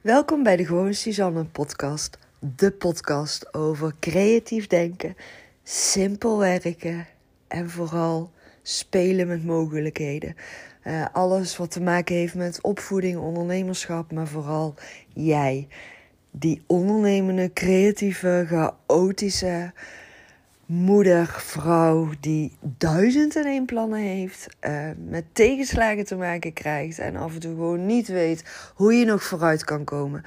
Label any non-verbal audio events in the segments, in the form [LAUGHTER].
Welkom bij de Gewoon Suzanne podcast. De podcast over creatief denken, simpel werken en vooral spelen met mogelijkheden. Uh, alles wat te maken heeft met opvoeding, ondernemerschap, maar vooral jij. Die ondernemende, creatieve, chaotische moeder, vrouw die duizend en één plannen heeft, uh, met tegenslagen te maken krijgt en af en toe gewoon niet weet hoe je nog vooruit kan komen.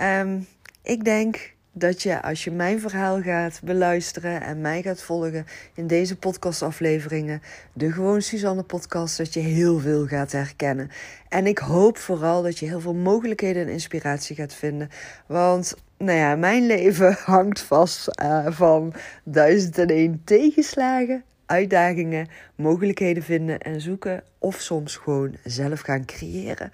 Um, ik denk dat je als je mijn verhaal gaat beluisteren en mij gaat volgen in deze podcastafleveringen, de Gewoon Suzanne podcast, dat je heel veel gaat herkennen. En ik hoop vooral dat je heel veel mogelijkheden en inspiratie gaat vinden. Want nou ja, mijn leven [LAUGHS] hangt vast uh, van duizend en één tegenslagen, uitdagingen, mogelijkheden vinden en zoeken. Of soms gewoon zelf gaan creëren.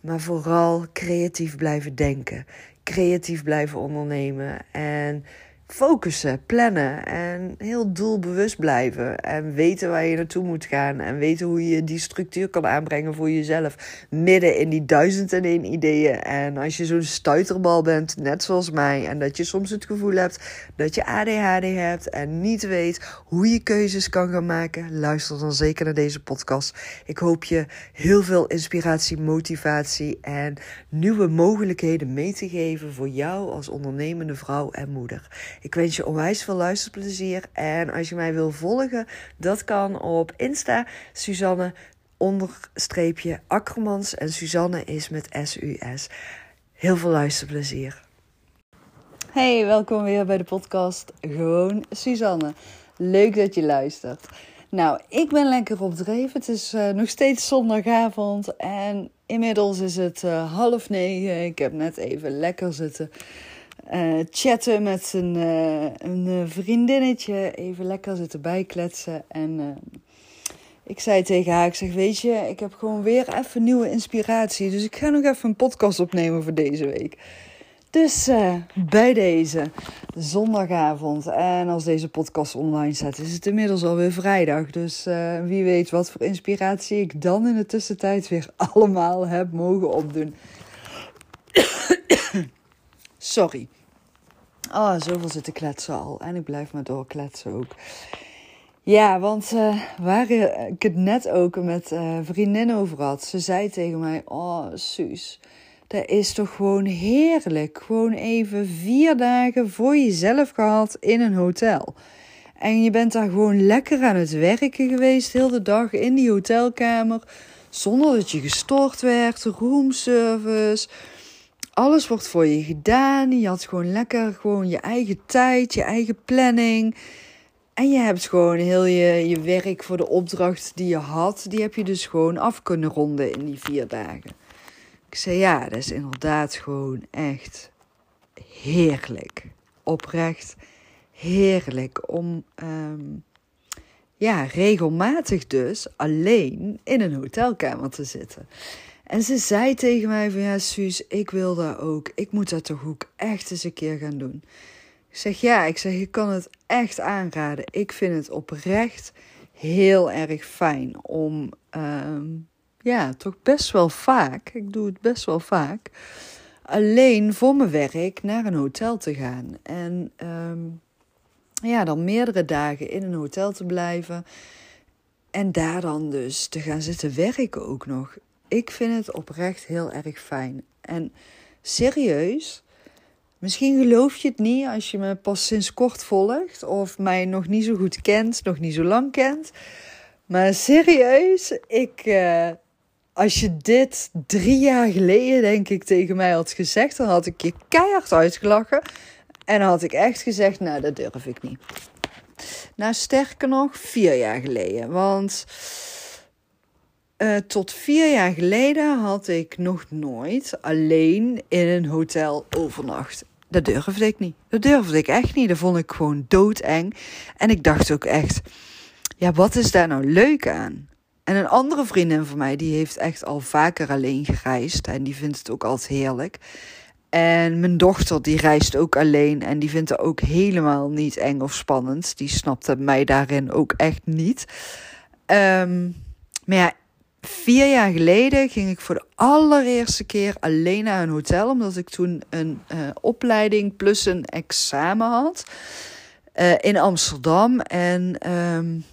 Maar vooral creatief blijven denken creatief blijven ondernemen en focussen, plannen en heel doelbewust blijven. En weten waar je naartoe moet gaan. En weten hoe je die structuur kan aanbrengen voor jezelf. Midden in die duizend en één ideeën. En als je zo'n stuiterbal bent, net zoals mij. En dat je soms het gevoel hebt dat je ADHD hebt. En niet weet hoe je keuzes kan gaan maken. Luister dan zeker naar deze podcast. Ik hoop je heel veel inspiratie, motivatie en nieuwe mogelijkheden mee te geven voor jou als ondernemende vrouw en moeder. Ik wens je onwijs veel luisterplezier. En als je mij wil volgen, dat kan op Insta. Suzanne onderstreepje Akkermans. En Suzanne is met S-U-S. Heel veel luisterplezier. Hey, welkom weer bij de podcast Gewoon Suzanne. Leuk dat je luistert. Nou, ik ben lekker op. Het is uh, nog steeds zondagavond en inmiddels is het uh, half negen. Ik heb net even lekker zitten uh, chatten met een, uh, een eh, vriendinnetje. Even lekker zitten bijkletsen. En ik zei tegen haar, ik zeg, weet je, ik heb gewoon weer even nieuwe inspiratie. Dus ik ga nog even een podcast opnemen voor deze week. Dus bij deze zondagavond. En als deze podcast online staat, is het inmiddels alweer vrijdag. Dus wie weet wat voor inspiratie ik dan in de tussentijd weer [LAUGHS] allemaal heb mogen opdoen. [COUGHS] Sorry. Oh, zoveel zitten kletsen al. En ik blijf maar doorkletsen ook. Ja, want uh, waar ik het net ook met uh, vriendin over had. Ze zei tegen mij, oh Suus, dat is toch gewoon heerlijk. Gewoon even vier dagen voor jezelf gehad in een hotel. En je bent daar gewoon lekker aan het werken geweest, heel de dag in die hotelkamer. Zonder dat je gestoord werd, roomservice alles wordt voor je gedaan. Je had gewoon lekker gewoon je eigen tijd, je eigen planning. En je hebt gewoon heel je, je werk voor de opdracht die je had, die heb je dus gewoon af kunnen ronden in die vier dagen. Ik zei ja, dat is inderdaad gewoon echt heerlijk. Oprecht heerlijk om um, ja, regelmatig dus alleen in een hotelkamer te zitten. En ze zei tegen mij van ja, Suus, ik wil dat ook. Ik moet dat toch ook echt eens een keer gaan doen. Ik zeg ja, ik zeg, je kan het echt aanraden. Ik vind het oprecht heel erg fijn om, uh, ja, toch best wel vaak, ik doe het best wel vaak, alleen voor mijn werk naar een hotel te gaan. En um, ja, dan meerdere dagen in een hotel te blijven. En daar dan dus te gaan zitten werken ook nog ik vind het oprecht heel erg fijn. En serieus, misschien geloof je het niet als je me pas sinds kort volgt of mij nog niet zo goed kent, nog niet zo lang kent. Maar serieus, ik, uh, als je dit drie jaar geleden, denk ik, tegen mij had gezegd, dan had ik je keihard uitgelachen. En dan had ik echt gezegd, nou, dat durf ik niet. Nou, sterker nog, vier jaar geleden. Want uh, tot vier jaar geleden had ik nog nooit alleen in een hotel overnacht. Dat durfde ik niet. Dat durfde ik echt niet. Dat vond ik gewoon doodeng. En ik dacht ook echt, ja, wat is daar nou leuk aan? En een andere vriendin van mij, die heeft echt al vaker alleen gereisd. En die vindt het ook altijd heerlijk. En mijn dochter, die reist ook alleen. En die vindt het ook helemaal niet eng of spannend. Die snapte mij daarin ook echt niet. Um, maar ja, vier jaar geleden ging ik voor de allereerste keer alleen naar een hotel. Omdat ik toen een uh, opleiding plus een examen had. Uh, in Amsterdam. En um,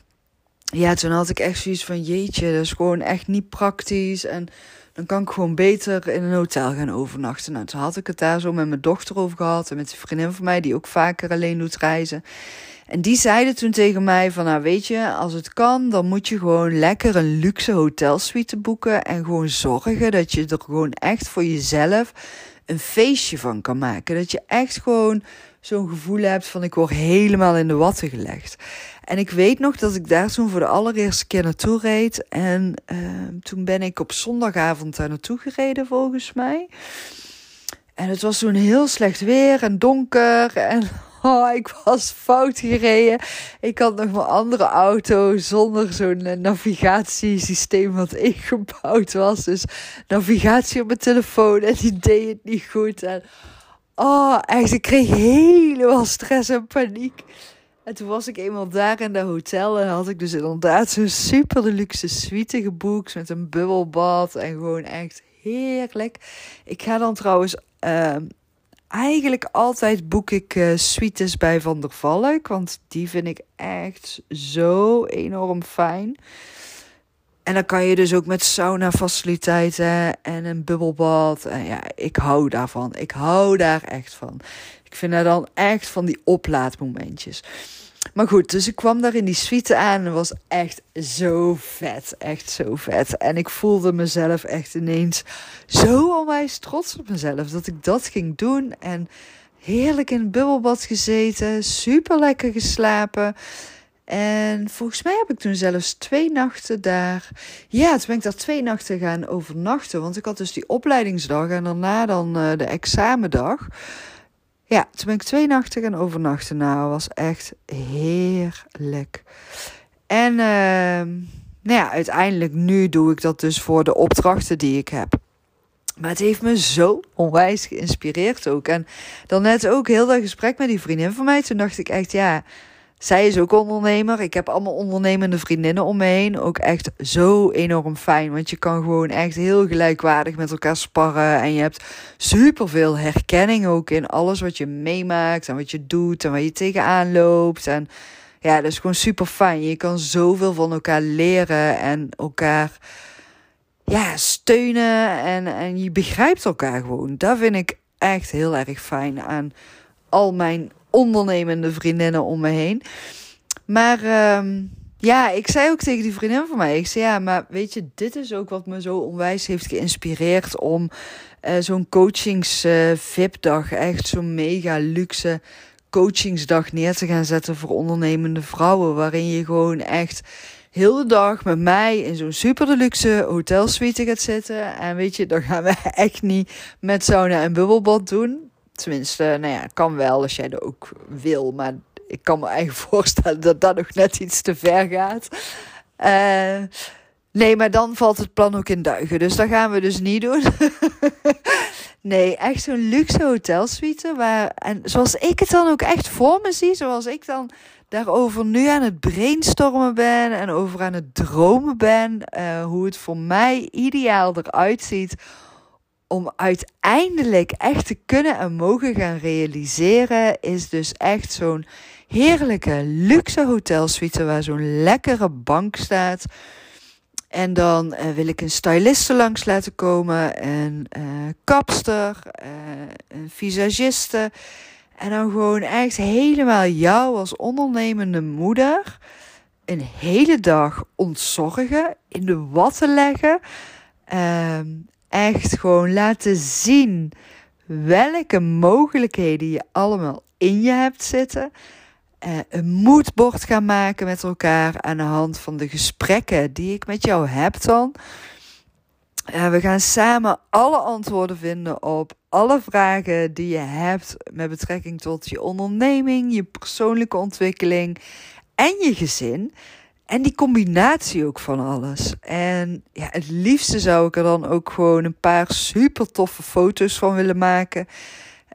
ja, toen had ik echt zoiets van: jeetje, dat is gewoon echt niet praktisch. En dan kan ik gewoon beter in een hotel gaan overnachten. Nou, toen had ik het daar zo met mijn dochter over gehad. En met een vriendin van mij, die ook vaker alleen doet reizen. En die zeiden toen tegen mij van, nou weet je, als het kan, dan moet je gewoon lekker een luxe hotelsuite boeken. En gewoon zorgen dat je er gewoon echt voor jezelf een feestje van kan maken. Dat je echt gewoon zo'n gevoel hebt van ik word helemaal in de watten gelegd. En ik weet nog dat ik daar toen voor de allereerste keer naartoe reed. En uh, toen ben ik op zondagavond daar naartoe gereden, volgens mij. En het was toen heel slecht weer en donker. En [LAUGHS] oh, ik was fout gereden. Ik had nog mijn andere auto zonder zo'n eh, navigatiesysteem wat [LAUGHS] ingebouwd was. Dus navigatie op mijn telefoon en die deed het niet goed. En oh, echt, ik kreeg helemaal stress en paniek. En toen was ik eenmaal daar in de hotel en had ik dus inderdaad zo'n super deluxe suite geboekt met een bubbelbad en gewoon echt heerlijk. Ik ga dan trouwens uh, eigenlijk altijd boek ik uh, suites bij Van der Valk, want die vind ik echt zo enorm fijn. En dan kan je dus ook met sauna faciliteiten en een bubbelbad. En ja, ik hou daarvan. Ik hou daar echt van. Ik vind daar dan echt van die oplaadmomentjes. Maar goed, dus ik kwam daar in die suite aan en was echt zo vet. Echt zo vet. En ik voelde mezelf echt ineens zo onwijs trots op mezelf dat ik dat ging doen. En heerlijk in het bubbelbad gezeten, super lekker geslapen. En volgens mij heb ik toen zelfs twee nachten daar. Ja, toen ben ik daar twee nachten gaan overnachten. Want ik had dus die opleidingsdag en daarna dan uh, de examendag. Ja, toen ben ik twee nachten gaan overnachten. Nou, was echt heerlijk. En uh, nou ja, uiteindelijk nu doe ik dat dus voor de opdrachten die ik heb. Maar het heeft me zo onwijs geïnspireerd ook. En dan net ook heel dat gesprek met die vriendin van mij. Toen dacht ik echt, ja, zij is ook ondernemer. Ik heb allemaal ondernemende vriendinnen om me heen. Ook echt zo enorm fijn. Want je kan gewoon echt heel gelijkwaardig met elkaar sparren. En je hebt superveel herkenning ook in alles wat je meemaakt. En wat je doet. En waar je tegenaan loopt. En ja, dat is gewoon super fijn. Je kan zoveel van elkaar leren. En elkaar ja, steunen. En, en je begrijpt elkaar gewoon. Dat vind ik echt heel erg fijn aan al mijn ondernemende vriendinnen om me heen. Maar uh, ja, ik zei ook tegen die vriendin van mij: ik zei ja, maar weet je, dit is ook wat me zo onwijs heeft geïnspireerd om uh, zo'n coachings-VIP-dag, uh, echt zo'n mega luxe coachingsdag neer te gaan zetten voor ondernemende vrouwen. Waarin je gewoon echt heel de dag met mij in zo'n super deluxe hotelsuite gaat zitten. En weet je, dan gaan we [LAUGHS] echt niet met sauna en bubbelbad doen. Tenminste, nou ja, kan wel als jij dat ook wil. Maar ik kan me eigenlijk [LAUGHS] voorstellen dat dat nog net iets te ver gaat. Uh, nee, maar dan valt het plan ook in duigen. Dus dat gaan we dus niet doen. [LAUGHS] nee, echt zo'n luxe hotelsuite. Waar, en zoals ik het dan ook echt voor me zie. Zoals ik dan daarover nu aan het brainstormen ben. En over aan het dromen ben. Uh, hoe het voor mij ideaal eruit ziet om uiteindelijk echt te kunnen en mogen gaan realiseren, is dus echt zo'n heerlijke luxe hotelsuite waar zo'n lekkere bank staat. En dan uh, wil ik een styliste langs laten komen, een uh, kapster, uh, een visagiste. En dan gewoon echt helemaal jou als ondernemende moeder een hele dag ontzorgen, in de watten leggen. Ehm, echt gewoon laten zien welke mogelijkheden je allemaal in je hebt zitten. Uh, een moodboard gaan maken met elkaar aan de hand van de gesprekken die ik met jou heb dan. Uh, we gaan samen alle antwoorden vinden op alle vragen die je hebt met betrekking tot je onderneming, je persoonlijke ontwikkeling en je gezin. En die combinatie ook van alles. En ja, het liefste zou ik er dan ook gewoon een paar super toffe foto's van willen maken.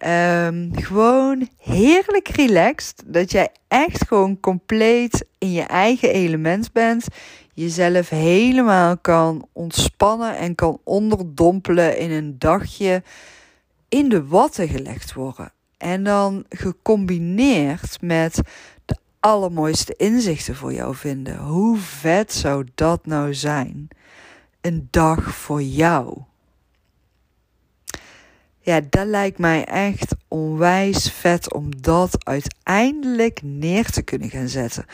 Um, gewoon heerlijk relaxed. Dat jij echt gewoon compleet in je eigen element bent. jezelf helemaal kan ontspannen en kan onderdompelen in een dagje in de watten gelegd worden. En dan gecombineerd met de allermooiste inzichten voor jou vinden. Hoe vet zou dat nou zijn? Een dag voor jou. Ja, dat lijkt mij echt onwijs vet om dat uiteindelijk neer te kunnen gaan zetten.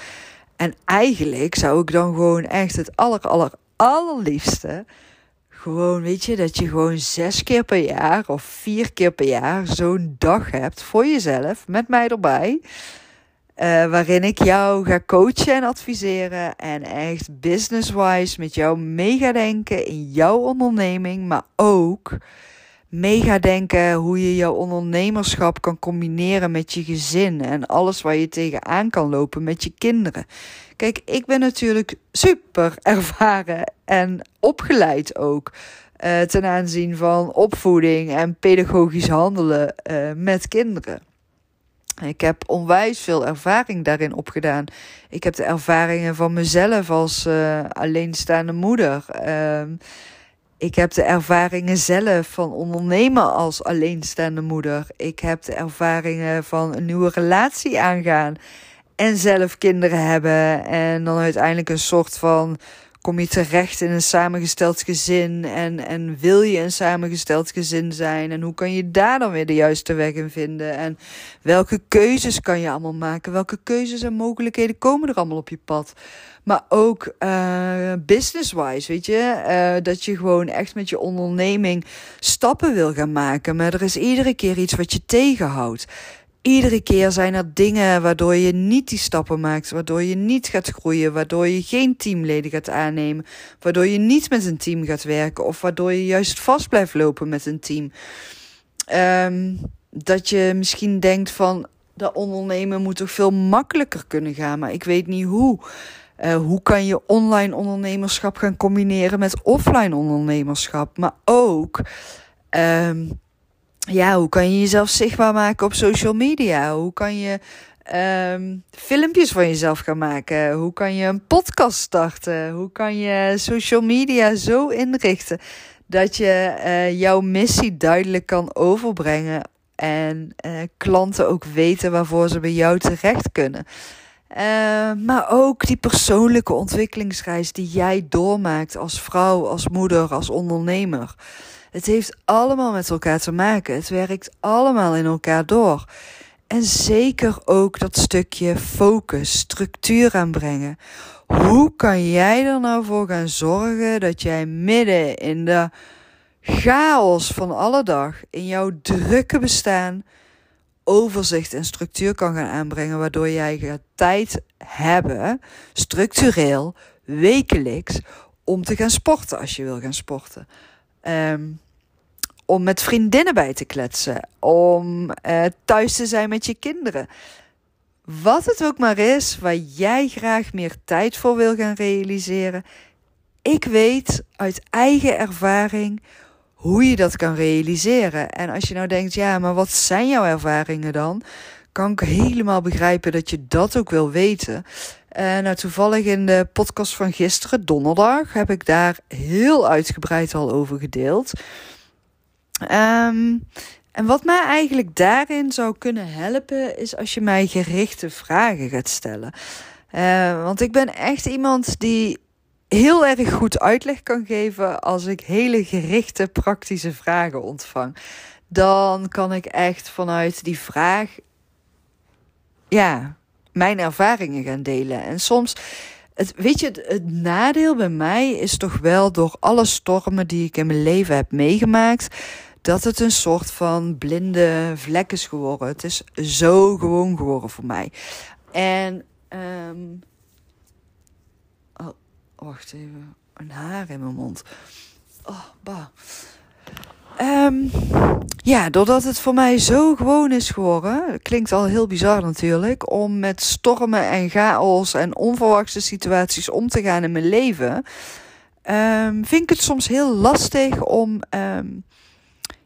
En eigenlijk zou ik dan gewoon echt het aller, aller, allerliefste gewoon, weet je, dat je gewoon zes keer per jaar of vier keer per jaar zo'n dag hebt voor jezelf, met mij erbij. Uh, waarin ik jou ga coachen en adviseren. En echt business-wise met jou mega denken in jouw onderneming. Maar ook mega denken hoe je jouw ondernemerschap kan combineren met je gezin. En alles waar je tegenaan kan lopen met je kinderen. Kijk, ik ben natuurlijk super ervaren en opgeleid ook. Uh, ten aanzien van opvoeding en pedagogisch handelen uh, met kinderen. Ik heb onwijs veel ervaring daarin opgedaan. Ik heb de ervaringen van mezelf als uh, alleenstaande moeder. Uh, ik heb de ervaringen zelf van ondernemen als alleenstaande moeder. Ik heb de ervaringen van een nieuwe relatie aangaan en zelf kinderen hebben. En dan uiteindelijk een soort van kom je terecht in een samengesteld gezin en, en wil je een samengesteld gezin zijn? En hoe kan je daar dan weer de juiste weg in vinden? En welke keuzes kan je allemaal maken, welke keuzes en mogelijkheden komen er allemaal op je pad. Maar ook uh, business-wise, weet je, uh, dat je gewoon echt met je onderneming stappen wil gaan maken, maar er is iedere keer iets wat je tegenhoudt iedere keer zijn er dingen waardoor je niet die stappen maakt, waardoor je niet gaat groeien, waardoor je geen teamleden gaat aannemen, waardoor je niet met een team gaat werken of waardoor je juist vast blijft lopen met een team. Um, dat je misschien denkt van dat ondernemen moet toch veel makkelijker kunnen gaan, maar ik weet niet hoe. Uh, hoe kan je online ondernemerschap gaan combineren met offline ondernemerschap? Maar ook um, ja, hoe kan je jezelf zichtbaar maken op social media? Hoe kan je um, filmpjes van jezelf gaan maken? Hoe kan je een podcast starten? Hoe kan je social media zo inrichten dat je uh, jouw missie duidelijk kan overbrengen en uh, klanten ook weten waarvoor ze bij jou terecht kunnen? Uh, maar ook die persoonlijke ontwikkelingsreis die jij doormaakt als vrouw, als moeder, als ondernemer. Het heeft allemaal met elkaar te maken. Het werkt allemaal in elkaar door. En zeker ook dat stukje focus, structuur aanbrengen. Hoe kan jij er nou voor gaan zorgen dat jij midden in de chaos van alle dag, in jouw drukke bestaan, overzicht en structuur kan gaan aanbrengen, waardoor jij gaat tijd hebben, structureel, wekelijks, om te gaan sporten als je wil gaan sporten. Um, om met vriendinnen bij te kletsen, om uh, thuis te zijn met je kinderen. Wat het ook maar is waar jij graag meer tijd voor wil gaan realiseren. Ik weet uit eigen ervaring hoe je dat kan realiseren. En als je nou denkt, ja, maar wat zijn jouw ervaringen dan? Kan ik helemaal begrijpen dat je dat ook wil weten. Uh, nou, toevallig in de podcast van gisteren, donderdag, heb ik daar heel uitgebreid al over gedeeld. Um, en wat mij eigenlijk daarin zou kunnen helpen, is als je mij gerichte vragen gaat stellen. Uh, want ik ben echt iemand die heel erg goed uitleg kan geven als ik hele gerichte, praktische vragen ontvang. Dan kan ik echt vanuit die vraag, ja, mijn ervaringen gaan delen. En soms het, weet je, het, nadeel bij mij is toch wel door alle stormen die ik in mijn leven heb meegemaakt, dat het een soort van blinde vlek is geworden. Het is zo gewoon geworden voor mij. En, um, oh, wacht even, een haar in mijn mond. Oh, bah. Um, ja, doordat het voor mij zo gewoon is geworden, klinkt al heel bizar natuurlijk, om met stormen en chaos en onverwachte situaties om te gaan in mijn leven, um, vind ik het soms heel lastig om um,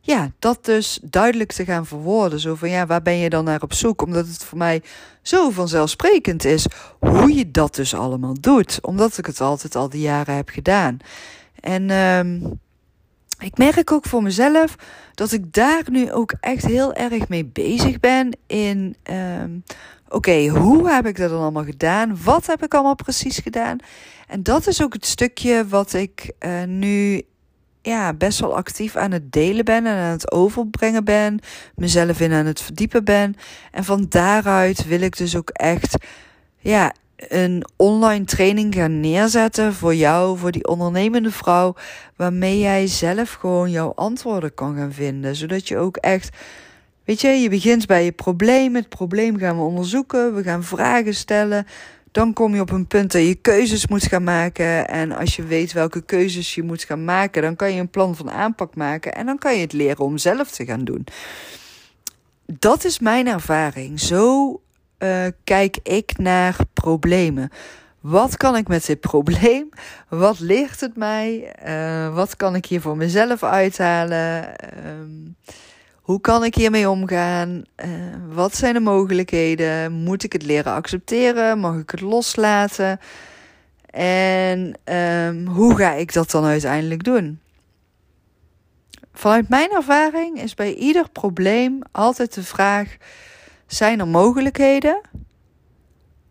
ja, dat dus duidelijk te gaan verwoorden. Zo van ja, waar ben je dan naar op zoek? Omdat het voor mij zo vanzelfsprekend is hoe je dat dus allemaal doet. Omdat ik het altijd al die jaren heb gedaan. En ik merk ook voor mezelf dat ik daar nu ook echt heel erg mee bezig ben. In um, oké, hoe heb ik dat dan allemaal gedaan? Wat heb ik allemaal precies gedaan? En dat is ook het stukje wat ik uh, nu ja, best wel actief aan het delen ben en aan het overbrengen ben, mezelf in aan het verdiepen ben. En van daaruit wil ik dus ook echt ja, een online training gaan neerzetten voor jou, voor die ondernemende vrouw, waarmee jij zelf gewoon jouw antwoorden kan gaan vinden, zodat je ook echt Weet je, je begint bij je probleem. Het probleem gaan we onderzoeken. We gaan vragen stellen. Dan kom je op een punt dat je keuzes moet gaan maken. En als je weet welke keuzes je moet gaan maken, dan kan je een plan van aanpak maken. En dan kan je het leren om zelf te gaan doen. Dat is mijn ervaring. Zo uh, kijk ik naar problemen. Wat kan ik met dit [LAUGHS] probleem? Wat ligt het mij? Uh, wat kan ik hier voor mezelf uithalen? Uh, hoe kan ik hiermee omgaan? Uh, wat zijn de mogelijkheden? Moet ik het leren accepteren? Mag ik het loslaten? En um, hoe ga ik dat dan uiteindelijk doen? Vanuit mijn ervaring is bij ieder probleem altijd de vraag: zijn er mogelijkheden?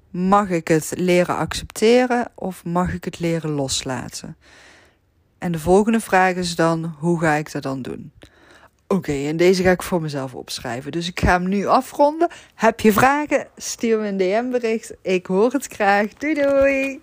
Mag ik het leren accepteren of mag ik het leren loslaten? En de volgende vraag is dan: hoe ga ik dat dan doen? Oké, en deze ga ik voor mezelf opschrijven. Dus ik ga hem nu afronden. Heb je vragen? Stuur me een DM-bericht. Ik hoor het graag. Doei doei!